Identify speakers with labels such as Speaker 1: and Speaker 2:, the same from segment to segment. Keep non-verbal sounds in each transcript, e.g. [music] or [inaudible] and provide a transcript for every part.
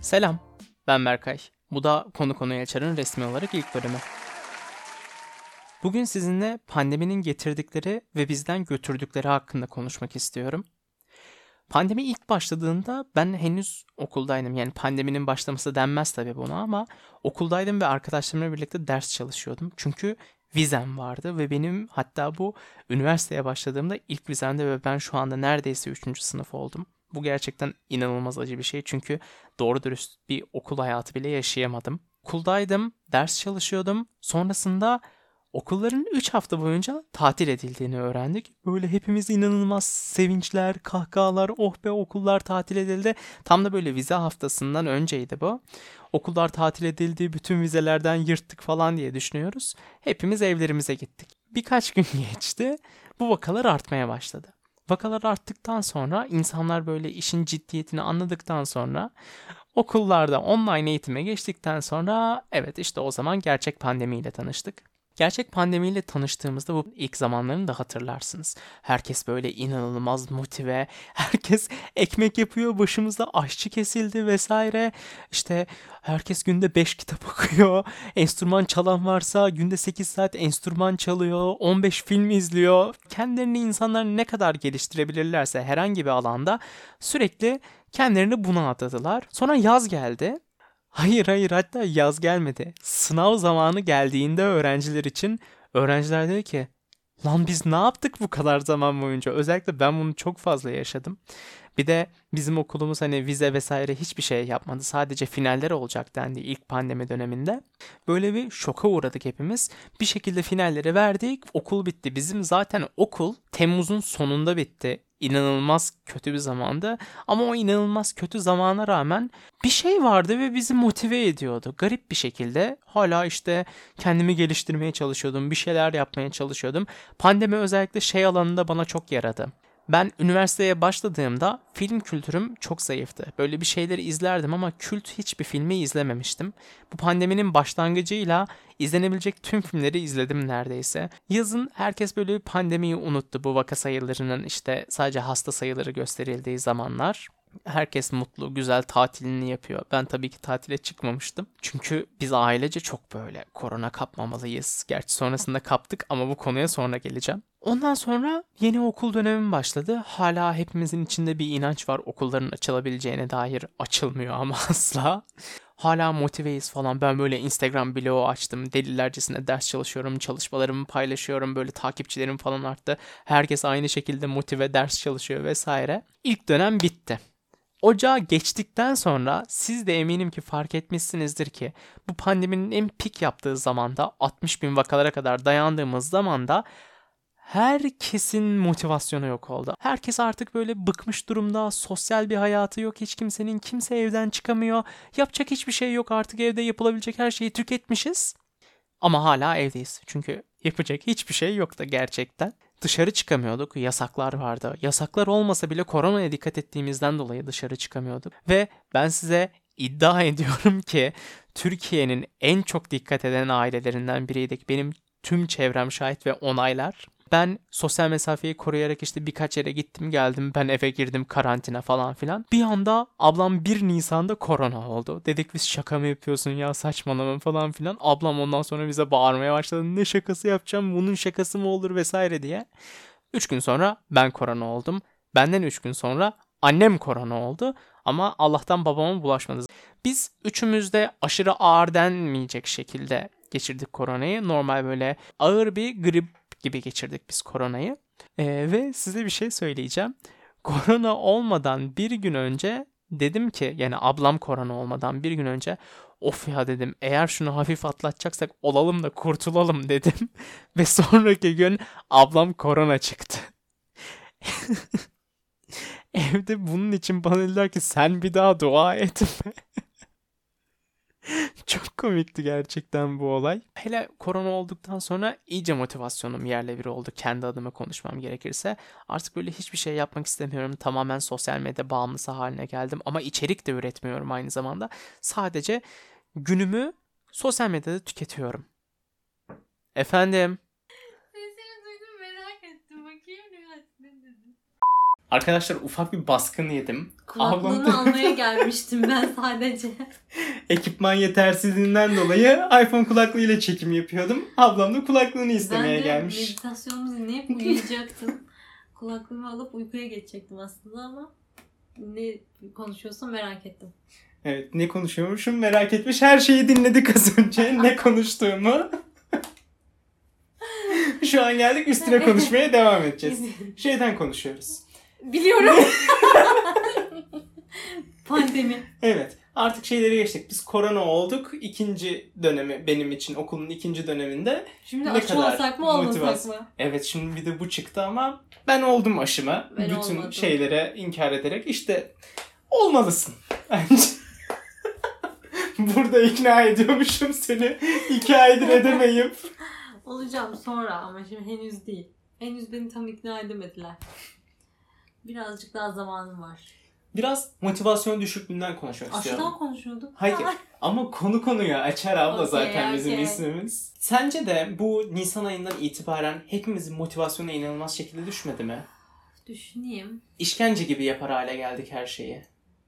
Speaker 1: Selam, ben Berkay. Bu da Konu Konuya Açar'ın resmi olarak ilk bölümü. Bugün sizinle pandeminin getirdikleri ve bizden götürdükleri hakkında konuşmak istiyorum. Pandemi ilk başladığında ben henüz okuldaydım. Yani pandeminin başlaması denmez tabii buna ama okuldaydım ve arkadaşlarımla birlikte ders çalışıyordum. Çünkü vizem vardı ve benim hatta bu üniversiteye başladığımda ilk vizemde ve ben şu anda neredeyse 3. sınıf oldum. Bu gerçekten inanılmaz acı bir şey çünkü doğru dürüst bir okul hayatı bile yaşayamadım. Okuldaydım, ders çalışıyordum. Sonrasında okulların 3 hafta boyunca tatil edildiğini öğrendik. Böyle hepimiz inanılmaz sevinçler, kahkahalar, oh be okullar tatil edildi. Tam da böyle vize haftasından önceydi bu. Okullar tatil edildi, bütün vizelerden yırttık falan diye düşünüyoruz. Hepimiz evlerimize gittik. Birkaç gün [laughs] geçti. Bu vakalar artmaya başladı. Vakalar arttıktan sonra insanlar böyle işin ciddiyetini anladıktan sonra okullarda online eğitime geçtikten sonra evet işte o zaman gerçek pandemiyle tanıştık. Gerçek pandemiyle tanıştığımızda bu ilk zamanlarını da hatırlarsınız. Herkes böyle inanılmaz motive, [laughs] herkes ekmek yapıyor, başımızda aşçı kesildi vesaire. İşte herkes günde 5 kitap [laughs] okuyor, enstrüman çalan varsa günde 8 saat enstrüman çalıyor, 15 film izliyor. Kendilerini insanlar ne kadar geliştirebilirlerse herhangi bir alanda sürekli kendilerini buna adadılar. Sonra yaz geldi. Hayır hayır hatta yaz gelmedi. Sınav zamanı geldiğinde öğrenciler için öğrenciler dedi ki lan biz ne yaptık bu kadar zaman boyunca? Özellikle ben bunu çok fazla yaşadım. Bir de bizim okulumuz hani vize vesaire hiçbir şey yapmadı. Sadece finaller olacak dendi ilk pandemi döneminde. Böyle bir şoka uğradık hepimiz. Bir şekilde finalleri verdik. Okul bitti. Bizim zaten okul Temmuz'un sonunda bitti inanılmaz kötü bir zamandı. Ama o inanılmaz kötü zamana rağmen bir şey vardı ve bizi motive ediyordu. Garip bir şekilde hala işte kendimi geliştirmeye çalışıyordum. Bir şeyler yapmaya çalışıyordum. Pandemi özellikle şey alanında bana çok yaradı. Ben üniversiteye başladığımda film kültürüm çok zayıftı. Böyle bir şeyleri izlerdim ama kült hiçbir filmi izlememiştim. Bu pandeminin başlangıcıyla izlenebilecek tüm filmleri izledim neredeyse. Yazın herkes böyle bir pandemiyi unuttu bu vaka sayılarının işte sadece hasta sayıları gösterildiği zamanlar. Herkes mutlu, güzel tatilini yapıyor. Ben tabii ki tatile çıkmamıştım. Çünkü biz ailece çok böyle korona kapmamalıyız. Gerçi sonrasında kaptık ama bu konuya sonra geleceğim. Ondan sonra yeni okul dönemim başladı. Hala hepimizin içinde bir inanç var okulların açılabileceğine dair. Açılmıyor ama [laughs] asla. Hala motiveyiz falan. Ben böyle Instagram bloğu açtım. Delilercesine ders çalışıyorum. Çalışmalarımı paylaşıyorum. Böyle takipçilerim falan arttı. Herkes aynı şekilde motive ders çalışıyor vesaire. İlk dönem bitti. Ocağa geçtikten sonra siz de eminim ki fark etmişsinizdir ki bu pandeminin en pik yaptığı zamanda 60 bin vakalara kadar dayandığımız zamanda herkesin motivasyonu yok oldu. Herkes artık böyle bıkmış durumda. Sosyal bir hayatı yok. Hiç kimsenin kimse evden çıkamıyor. Yapacak hiçbir şey yok. Artık evde yapılabilecek her şeyi tüketmişiz. Ama hala evdeyiz. Çünkü yapacak hiçbir şey yoktu gerçekten. Dışarı çıkamıyorduk. Yasaklar vardı. Yasaklar olmasa bile koronaya dikkat ettiğimizden dolayı dışarı çıkamıyorduk. Ve ben size iddia [laughs] ediyorum ki Türkiye'nin en çok dikkat eden ailelerinden biriydik. Benim tüm çevrem şahit ve onaylar. Ben sosyal mesafeyi koruyarak işte birkaç yere gittim geldim. Ben eve girdim karantina falan filan. Bir anda ablam 1 Nisan'da korona oldu. Dedik biz şaka mı yapıyorsun ya saçmalama falan filan. Ablam ondan sonra bize bağırmaya başladı. Ne şakası yapacağım bunun şakası mı olur vesaire diye. 3 gün sonra ben korona oldum. Benden 3 gün sonra annem korona oldu. Ama Allah'tan babama bulaşmadı. Biz üçümüz de aşırı ağır denmeyecek şekilde geçirdik koronayı. Normal böyle ağır bir grip gibi geçirdik biz koronayı. Ee, ve size bir şey söyleyeceğim. Korona olmadan bir gün önce dedim ki yani ablam korona olmadan bir gün önce of ya dedim eğer şunu hafif atlatacaksak olalım da kurtulalım dedim. [laughs] Ve sonraki gün ablam korona çıktı. [laughs] Evde bunun için bana dediler ki sen bir daha dua etme. [laughs] [laughs] Çok komikti gerçekten bu olay. Hele korona olduktan sonra iyice motivasyonum yerle bir oldu. Kendi adıma konuşmam gerekirse. Artık böyle hiçbir şey yapmak istemiyorum. Tamamen sosyal medya bağımlısı haline geldim. Ama içerik de üretmiyorum aynı zamanda. Sadece günümü sosyal medyada tüketiyorum. Efendim?
Speaker 2: Sesini duydum merak ettim. Bakayım ne, ne dedin?
Speaker 1: Arkadaşlar ufak bir baskın yedim.
Speaker 2: Kulaklığını
Speaker 1: Ablam-
Speaker 2: almaya [laughs] gelmiştim ben sadece. [laughs]
Speaker 1: Ekipman yetersizliğinden dolayı iPhone kulaklığıyla çekim yapıyordum. Ablam da kulaklığını istemeye
Speaker 2: ben de
Speaker 1: gelmiş.
Speaker 2: meditasyonumu dinleyip uyuyacaktım. [laughs] Kulaklığımı alıp uykuya geçecektim aslında ama ne konuşuyorsam merak ettim.
Speaker 1: Evet ne konuşuyormuşum merak etmiş. Her şeyi dinledik az önce [laughs] ne konuştuğumu. [laughs] Şu an geldik üstüne konuşmaya devam edeceğiz. Şeyden konuşuyoruz.
Speaker 2: Biliyorum. Pandemi.
Speaker 1: Evet artık şeyleri geçtik. Biz korona olduk. İkinci dönemi benim için okulun ikinci döneminde.
Speaker 2: Şimdi
Speaker 1: Ne
Speaker 2: aşı
Speaker 1: kadar
Speaker 2: olsak mı olmasak
Speaker 1: motivasyon.
Speaker 2: mı?
Speaker 1: Evet şimdi bir de bu çıktı ama ben oldum aşımı.
Speaker 2: Ben
Speaker 1: Bütün
Speaker 2: olmadım.
Speaker 1: şeylere inkar ederek işte olmalısın bence. [laughs] Burada ikna ediyormuşum seni. iki aydır edemeyip. [laughs]
Speaker 2: Olacağım sonra ama şimdi henüz değil. Henüz beni tam ikna edemediler. Birazcık daha zamanım var.
Speaker 1: Biraz motivasyon düşüklüğünden konuşmak istiyorum.
Speaker 2: Aşıdan konuşuyorduk.
Speaker 1: Hayır ama konu konuya açar abla
Speaker 2: Okey,
Speaker 1: zaten bizim
Speaker 2: okey.
Speaker 1: ismimiz. Sence de bu Nisan ayından itibaren hepimizin motivasyonu inanılmaz şekilde düşmedi mi?
Speaker 2: Düşüneyim.
Speaker 1: İşkence gibi yapar hale geldik her şeyi.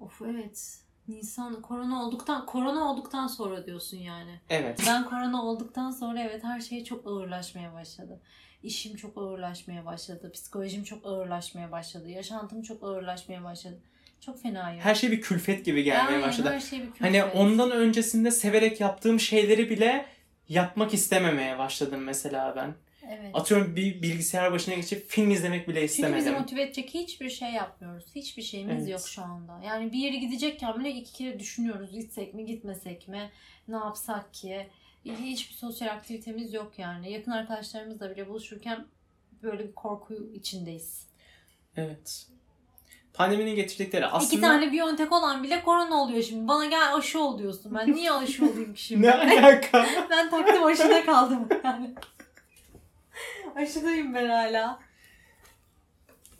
Speaker 2: Of evet. Nisan korona olduktan korona olduktan sonra diyorsun yani.
Speaker 1: Evet.
Speaker 2: Ben korona olduktan sonra evet her şey çok ağırlaşmaya başladı. İşim çok ağırlaşmaya başladı. Psikolojim çok ağırlaşmaya başladı. Yaşantım çok ağırlaşmaya başladı. Çok fenayım.
Speaker 1: Her şey bir külfet gibi gelmeye
Speaker 2: Aynen,
Speaker 1: başladı.
Speaker 2: Her şey bir külfet.
Speaker 1: Hani ondan öncesinde severek yaptığım şeyleri bile yapmak istememeye başladım mesela ben.
Speaker 2: Evet.
Speaker 1: Atıyorum bir bilgisayar başına geçip film izlemek bile
Speaker 2: Çünkü bizi
Speaker 1: istemedim.
Speaker 2: motive edecek hiçbir şey yapmıyoruz. Hiçbir şeyimiz
Speaker 1: Evet.
Speaker 2: yok şu anda. Yani bir yere gidecekken bile iki kere düşünüyoruz. Gitsek mi gitmesek mi? Ne yapsak ki? Hiçbir sosyal aktivitemiz yok yani. Yakın arkadaşlarımızla bile buluşurken böyle bir korku içindeyiz.
Speaker 1: Evet. Pandeminin getirdikleri aslında
Speaker 2: İki tane Biontech olan bile korona oluyor şimdi. Bana gel aşı ol diyorsun. Ben niye aşı olayım ki şimdi?
Speaker 1: ne [laughs] alaka?
Speaker 2: ben taktım aşıda kaldım yani. [laughs] Aşıdayım ben hala.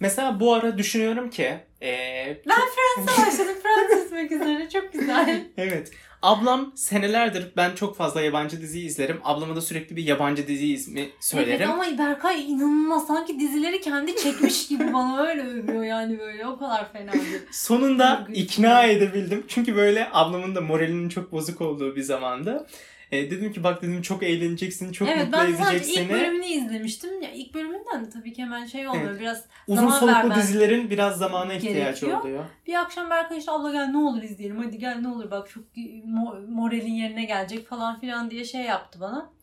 Speaker 1: Mesela bu ara düşünüyorum ki eee,
Speaker 2: Ben Fransa [laughs] başladım. Fransız gitmek üzere. Çok güzel.
Speaker 1: evet ablam senelerdir ben çok fazla yabancı dizi izlerim. Ablama da sürekli bir yabancı dizi ismi söylerim.
Speaker 2: Evet ama Berkay inanılmaz. Sanki dizileri kendi çekmiş gibi bana öyle övüyor yani böyle. O kadar fenaydı.
Speaker 1: Sonunda
Speaker 2: Çok güçlü.
Speaker 1: ikna edebildim. Çünkü böyle ablamın da moralinin çok bozuk olduğu bir zamanda. E, dedim ki bak dedim çok eğleneceksin, çok
Speaker 2: evet
Speaker 1: mutlu
Speaker 2: ben
Speaker 1: edecek
Speaker 2: sadece ilk bölümünü izlemiştim. Ya ilk bölümünden de tabii ki hemen şey olmuyor.
Speaker 1: Evet.
Speaker 2: Biraz
Speaker 1: Uzun
Speaker 2: zaman
Speaker 1: soluklu
Speaker 2: vermen
Speaker 1: dizilerin biraz zamana ihtiyacı
Speaker 2: gerekiyor.
Speaker 1: oluyor.
Speaker 2: bir akşam Berkay işte abla gel ne olur izleyelim. Hadi gel ne olur bak çok mo- moralin yerine gelecek falan filan diye şey yaptı bana.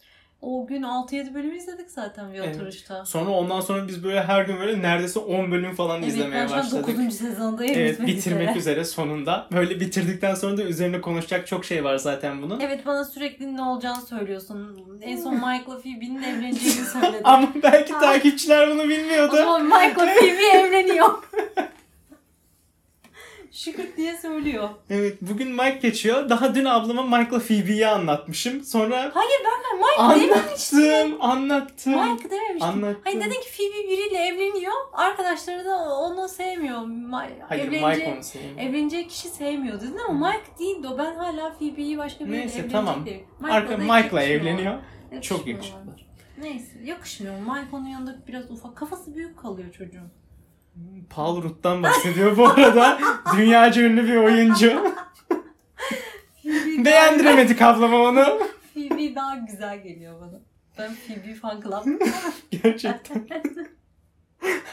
Speaker 2: O gün 6-7 bölüm izledik zaten bir
Speaker 1: Evet.
Speaker 2: oturuşta.
Speaker 1: Sonra ondan sonra biz böyle her gün böyle neredeyse 10 bölüm falan
Speaker 2: Evet
Speaker 1: izlemeye
Speaker 2: ben şu an
Speaker 1: başladık.
Speaker 2: 9. sezondayım.
Speaker 1: Evet bitirmek
Speaker 2: üzere.
Speaker 1: üzere sonunda. Böyle bitirdikten sonra da üzerine konuşacak çok şey var zaten bunun.
Speaker 2: Evet bana sürekli ne olacağını söylüyorsun. En son Michael'la Phoebe'nin [laughs] evleneceğini söyledin.
Speaker 1: Ama belki takipçiler bunu
Speaker 2: o
Speaker 1: bilmiyordu.
Speaker 2: zaman Michael'la Phoebe evleniyor. [laughs] Şükür diye söylüyor.
Speaker 1: Evet bugün Mike geçiyor. Daha dün ablama Mike'la Phoebe'yi anlatmışım. Sonra
Speaker 2: Hayır Berkay Mike
Speaker 1: anlattım, anlattım.
Speaker 2: Mike dememiştin.
Speaker 1: Anlattım.
Speaker 2: Hayır dedin ki Phoebe biriyle evleniyor. Arkadaşları da onu sevmiyor.
Speaker 1: Hayır
Speaker 2: evleneceği-
Speaker 1: Mike onu sevmiyor.
Speaker 2: Evleneceği kişi sevmiyor dedin ama Mike değildi o. Ben hala Phoebe'yi başka biriyle
Speaker 1: Neyse,
Speaker 2: evlenecek
Speaker 1: tamam.
Speaker 2: diye-
Speaker 1: Arka Mike'la evleniyor.
Speaker 2: Yakışmıyor.
Speaker 1: Çok yakışıklılar.
Speaker 2: Neyse yakışmıyor. Mike onun yanında biraz ufak. Kafası büyük kalıyor çocuğun.
Speaker 1: Paul Rudd'dan bahsediyor bu arada. Dünyaca ünlü bir oyuncu.
Speaker 2: Phoebe
Speaker 1: Beğendiremedik ablama onu.
Speaker 2: Phoebe daha güzel geliyor bana. Ben Phoebe fan club.
Speaker 1: Gerçekten.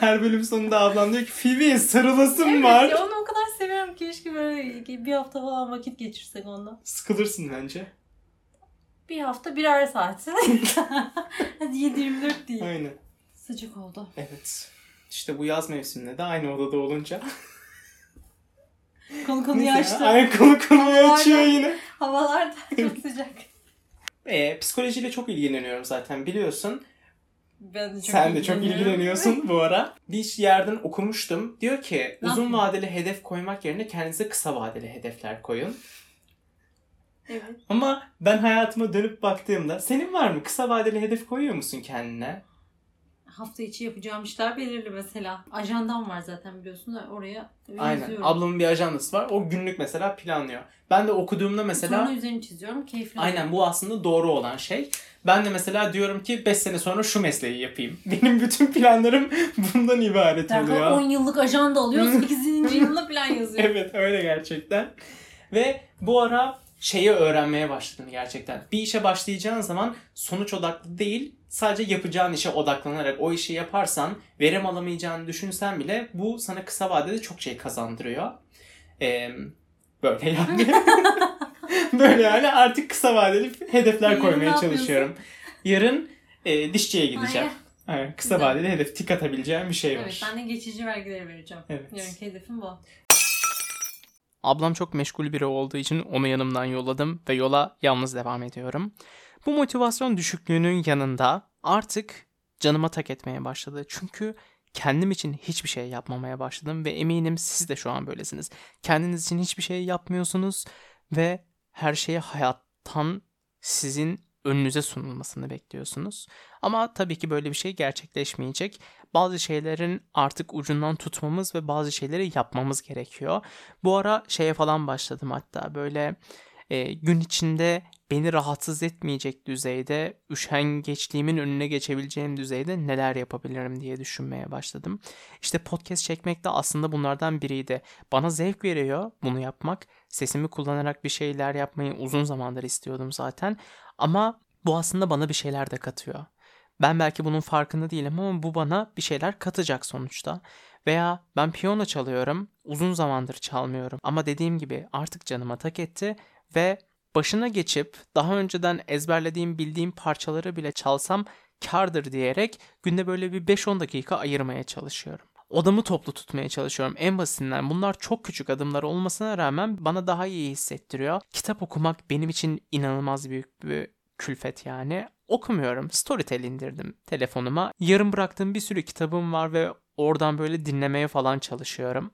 Speaker 1: Her bölüm sonunda ablam diyor ki Phoebe'ye sarılasım
Speaker 2: evet
Speaker 1: var.
Speaker 2: ya onu o kadar seviyorum ki keşke böyle bir hafta falan vakit geçirsek onunla.
Speaker 1: Sıkılırsın bence.
Speaker 2: Bir hafta birer saat. [laughs] Hadi 7-24 değil.
Speaker 1: Aynen.
Speaker 2: Sıcak oldu.
Speaker 1: Evet. İşte bu yaz mevsiminde de aynı odada olunca. [laughs]
Speaker 2: Konu konuyu açtı.
Speaker 1: Aynı konu konuyu açıyor yine.
Speaker 2: Havalar da [laughs] çok sıcak.
Speaker 1: E, psikolojiyle çok ilgileniyorum zaten biliyorsun.
Speaker 2: Ben de çok
Speaker 1: Sen de çok ilgileniyorsun bu ara. Bir yerden okumuştum. Diyor ki
Speaker 2: Ne
Speaker 1: uzun
Speaker 2: yapayım?
Speaker 1: vadeli hedef koymak yerine kendinize kısa vadeli hedefler koyun.
Speaker 2: Evet.
Speaker 1: Ama ben hayatıma dönüp baktığımda senin var mı? Kısa vadeli hedef koyuyor musun kendine?
Speaker 2: Hafta içi yapacağım işler belirli mesela. Ajandam var zaten biliyorsun da oraya
Speaker 1: Aynen.
Speaker 2: yazıyorum.
Speaker 1: Ablamın bir ajandası var. O günlük mesela planlıyor. Ben de okuduğumda mesela
Speaker 2: Sonra üzerini çiziyorum. Keyifli.
Speaker 1: Aynen bu aslında doğru olan şey. Ben de mesela diyorum ki 5 sene sonra şu mesleği yapayım. [laughs] Benim bütün planlarım [laughs] bundan ibaret
Speaker 2: Derhal
Speaker 1: oluyor.
Speaker 2: 10 yıllık ajanda alıyor. 8. yılında plan yazıyor. [laughs]
Speaker 1: evet öyle gerçekten. Ve bu ara şeyi öğrenmeye başladım gerçekten. Bir işe başlayacağın zaman sonuç odaklı değil sadece yapacağın işe odaklanarak o işi yaparsan verim alamayacağını düşünsen bile bu sana kısa vadede çok şey kazandırıyor. Ee, böyle yani. [laughs] böyle yani artık kısa vadeli hedefler
Speaker 2: Yarın
Speaker 1: koymaya çalışıyorum. Yarın e, dişçiye gideceğim.
Speaker 2: Aynen.
Speaker 1: Evet, kısa
Speaker 2: Güzel.
Speaker 1: vadeli hedef tik atabileceğim bir şey var.
Speaker 2: Evet ben de geçici vergileri vereceğim.
Speaker 1: Evet.
Speaker 2: Yarınki hedefim bu.
Speaker 1: Ablam çok meşgul biri olduğu için onu yanımdan yolladım ve yola yalnız devam ediyorum. Bu motivasyon düşüklüğünün yanında artık canıma tak etmeye başladı. Çünkü kendim için hiçbir şey yapmamaya başladım ve eminim siz de şu an böylesiniz. Kendiniz için hiçbir şey yapmıyorsunuz ve her şeyi hayattan sizin önünüze sunulmasını bekliyorsunuz. Ama tabii ki böyle bir şey gerçekleşmeyecek. Bazı şeylerin artık ucundan tutmamız ve bazı şeyleri yapmamız gerekiyor. Bu ara şeye falan başladım hatta böyle e, gün içinde beni rahatsız etmeyecek düzeyde, üşengeçliğimin önüne geçebileceğim düzeyde neler yapabilirim diye düşünmeye başladım. İşte podcast çekmek de aslında bunlardan biriydi. Bana zevk veriyor bunu yapmak. Sesimi kullanarak bir şeyler yapmayı uzun zamandır istiyordum zaten. Ama bu aslında bana bir şeyler de katıyor. Ben belki bunun farkında değilim ama bu bana bir şeyler katacak sonuçta. Veya ben piyano çalıyorum, uzun zamandır çalmıyorum ama dediğim gibi artık canıma tak etti ve başına geçip daha önceden ezberlediğim bildiğim parçaları bile çalsam kardır diyerek günde böyle bir 5-10 dakika ayırmaya çalışıyorum. Odamı toplu tutmaya çalışıyorum en basitinden. Bunlar çok küçük adımlar olmasına rağmen bana daha iyi hissettiriyor. Kitap okumak benim için inanılmaz büyük bir külfet yani. Okumuyorum. Storytel indirdim telefonuma. Yarım bıraktığım bir sürü kitabım var ve oradan böyle dinlemeye falan çalışıyorum.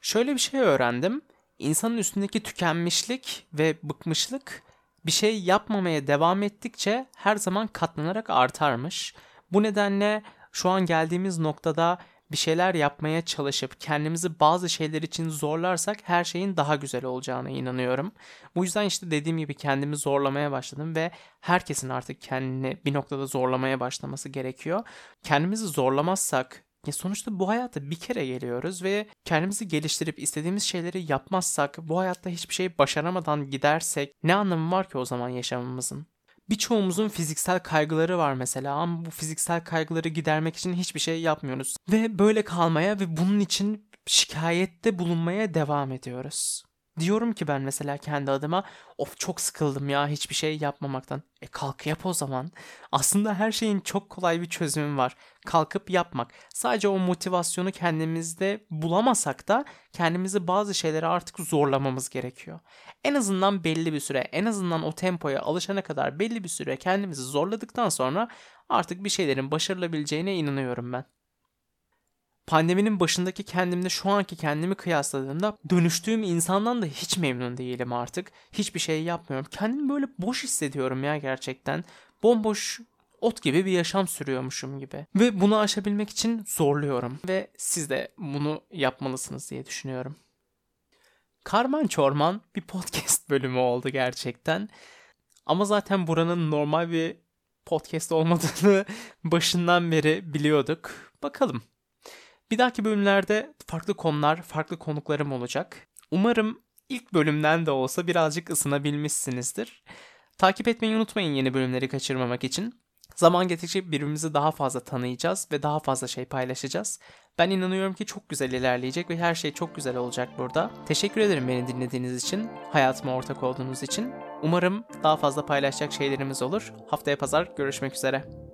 Speaker 1: Şöyle bir şey öğrendim. İnsanın üstündeki tükenmişlik ve bıkmışlık bir şey yapmamaya devam ettikçe her zaman katlanarak artarmış. Bu nedenle şu an geldiğimiz noktada bir şeyler yapmaya çalışıp kendimizi bazı şeyler için zorlarsak her şeyin daha güzel olacağına inanıyorum. Bu yüzden işte dediğim gibi kendimi zorlamaya başladım ve herkesin artık kendini bir noktada zorlamaya başlaması gerekiyor. Kendimizi zorlamazsak ya sonuçta bu hayata bir kere geliyoruz ve kendimizi geliştirip istediğimiz şeyleri yapmazsak, bu hayatta hiçbir şey başaramadan gidersek ne anlamı var ki o zaman yaşamımızın? Birçoğumuzun fiziksel kaygıları var mesela ama bu fiziksel kaygıları gidermek için hiçbir şey yapmıyoruz. Ve böyle kalmaya ve bunun için şikayette bulunmaya devam ediyoruz. Diyorum ki ben mesela kendi adıma of çok sıkıldım ya hiçbir şey yapmamaktan. E kalk yap o zaman. Aslında her şeyin çok kolay bir çözümü var. Kalkıp yapmak. Sadece o motivasyonu kendimizde bulamasak da kendimizi bazı şeylere artık zorlamamız gerekiyor. En azından belli bir süre, en azından o tempoya alışana kadar belli bir süre kendimizi zorladıktan sonra artık bir şeylerin başarılabileceğine inanıyorum ben pandeminin başındaki kendimle şu anki kendimi kıyasladığımda dönüştüğüm insandan da hiç memnun değilim artık. Hiçbir şey yapmıyorum. Kendimi böyle boş hissediyorum ya gerçekten. Bomboş ot gibi bir yaşam sürüyormuşum gibi. Ve bunu aşabilmek için zorluyorum. Ve siz de bunu yapmalısınız diye düşünüyorum. Karman Çorman bir podcast [laughs] bölümü oldu gerçekten. Ama zaten buranın normal bir podcast olmadığını [laughs] başından beri biliyorduk. Bakalım. Bir dahaki bölümlerde farklı konular, farklı konuklarım olacak. Umarım ilk bölümden de olsa birazcık ısınabilmişsinizdir. Takip etmeyi unutmayın yeni bölümleri kaçırmamak için. Zaman geçtikçe birbirimizi daha fazla tanıyacağız ve daha fazla şey paylaşacağız. Ben inanıyorum ki çok güzel ilerleyecek ve her şey çok güzel olacak burada. Teşekkür ederim beni dinlediğiniz için, hayatıma ortak olduğunuz için. Umarım daha fazla paylaşacak şeylerimiz olur. Haftaya pazar görüşmek üzere.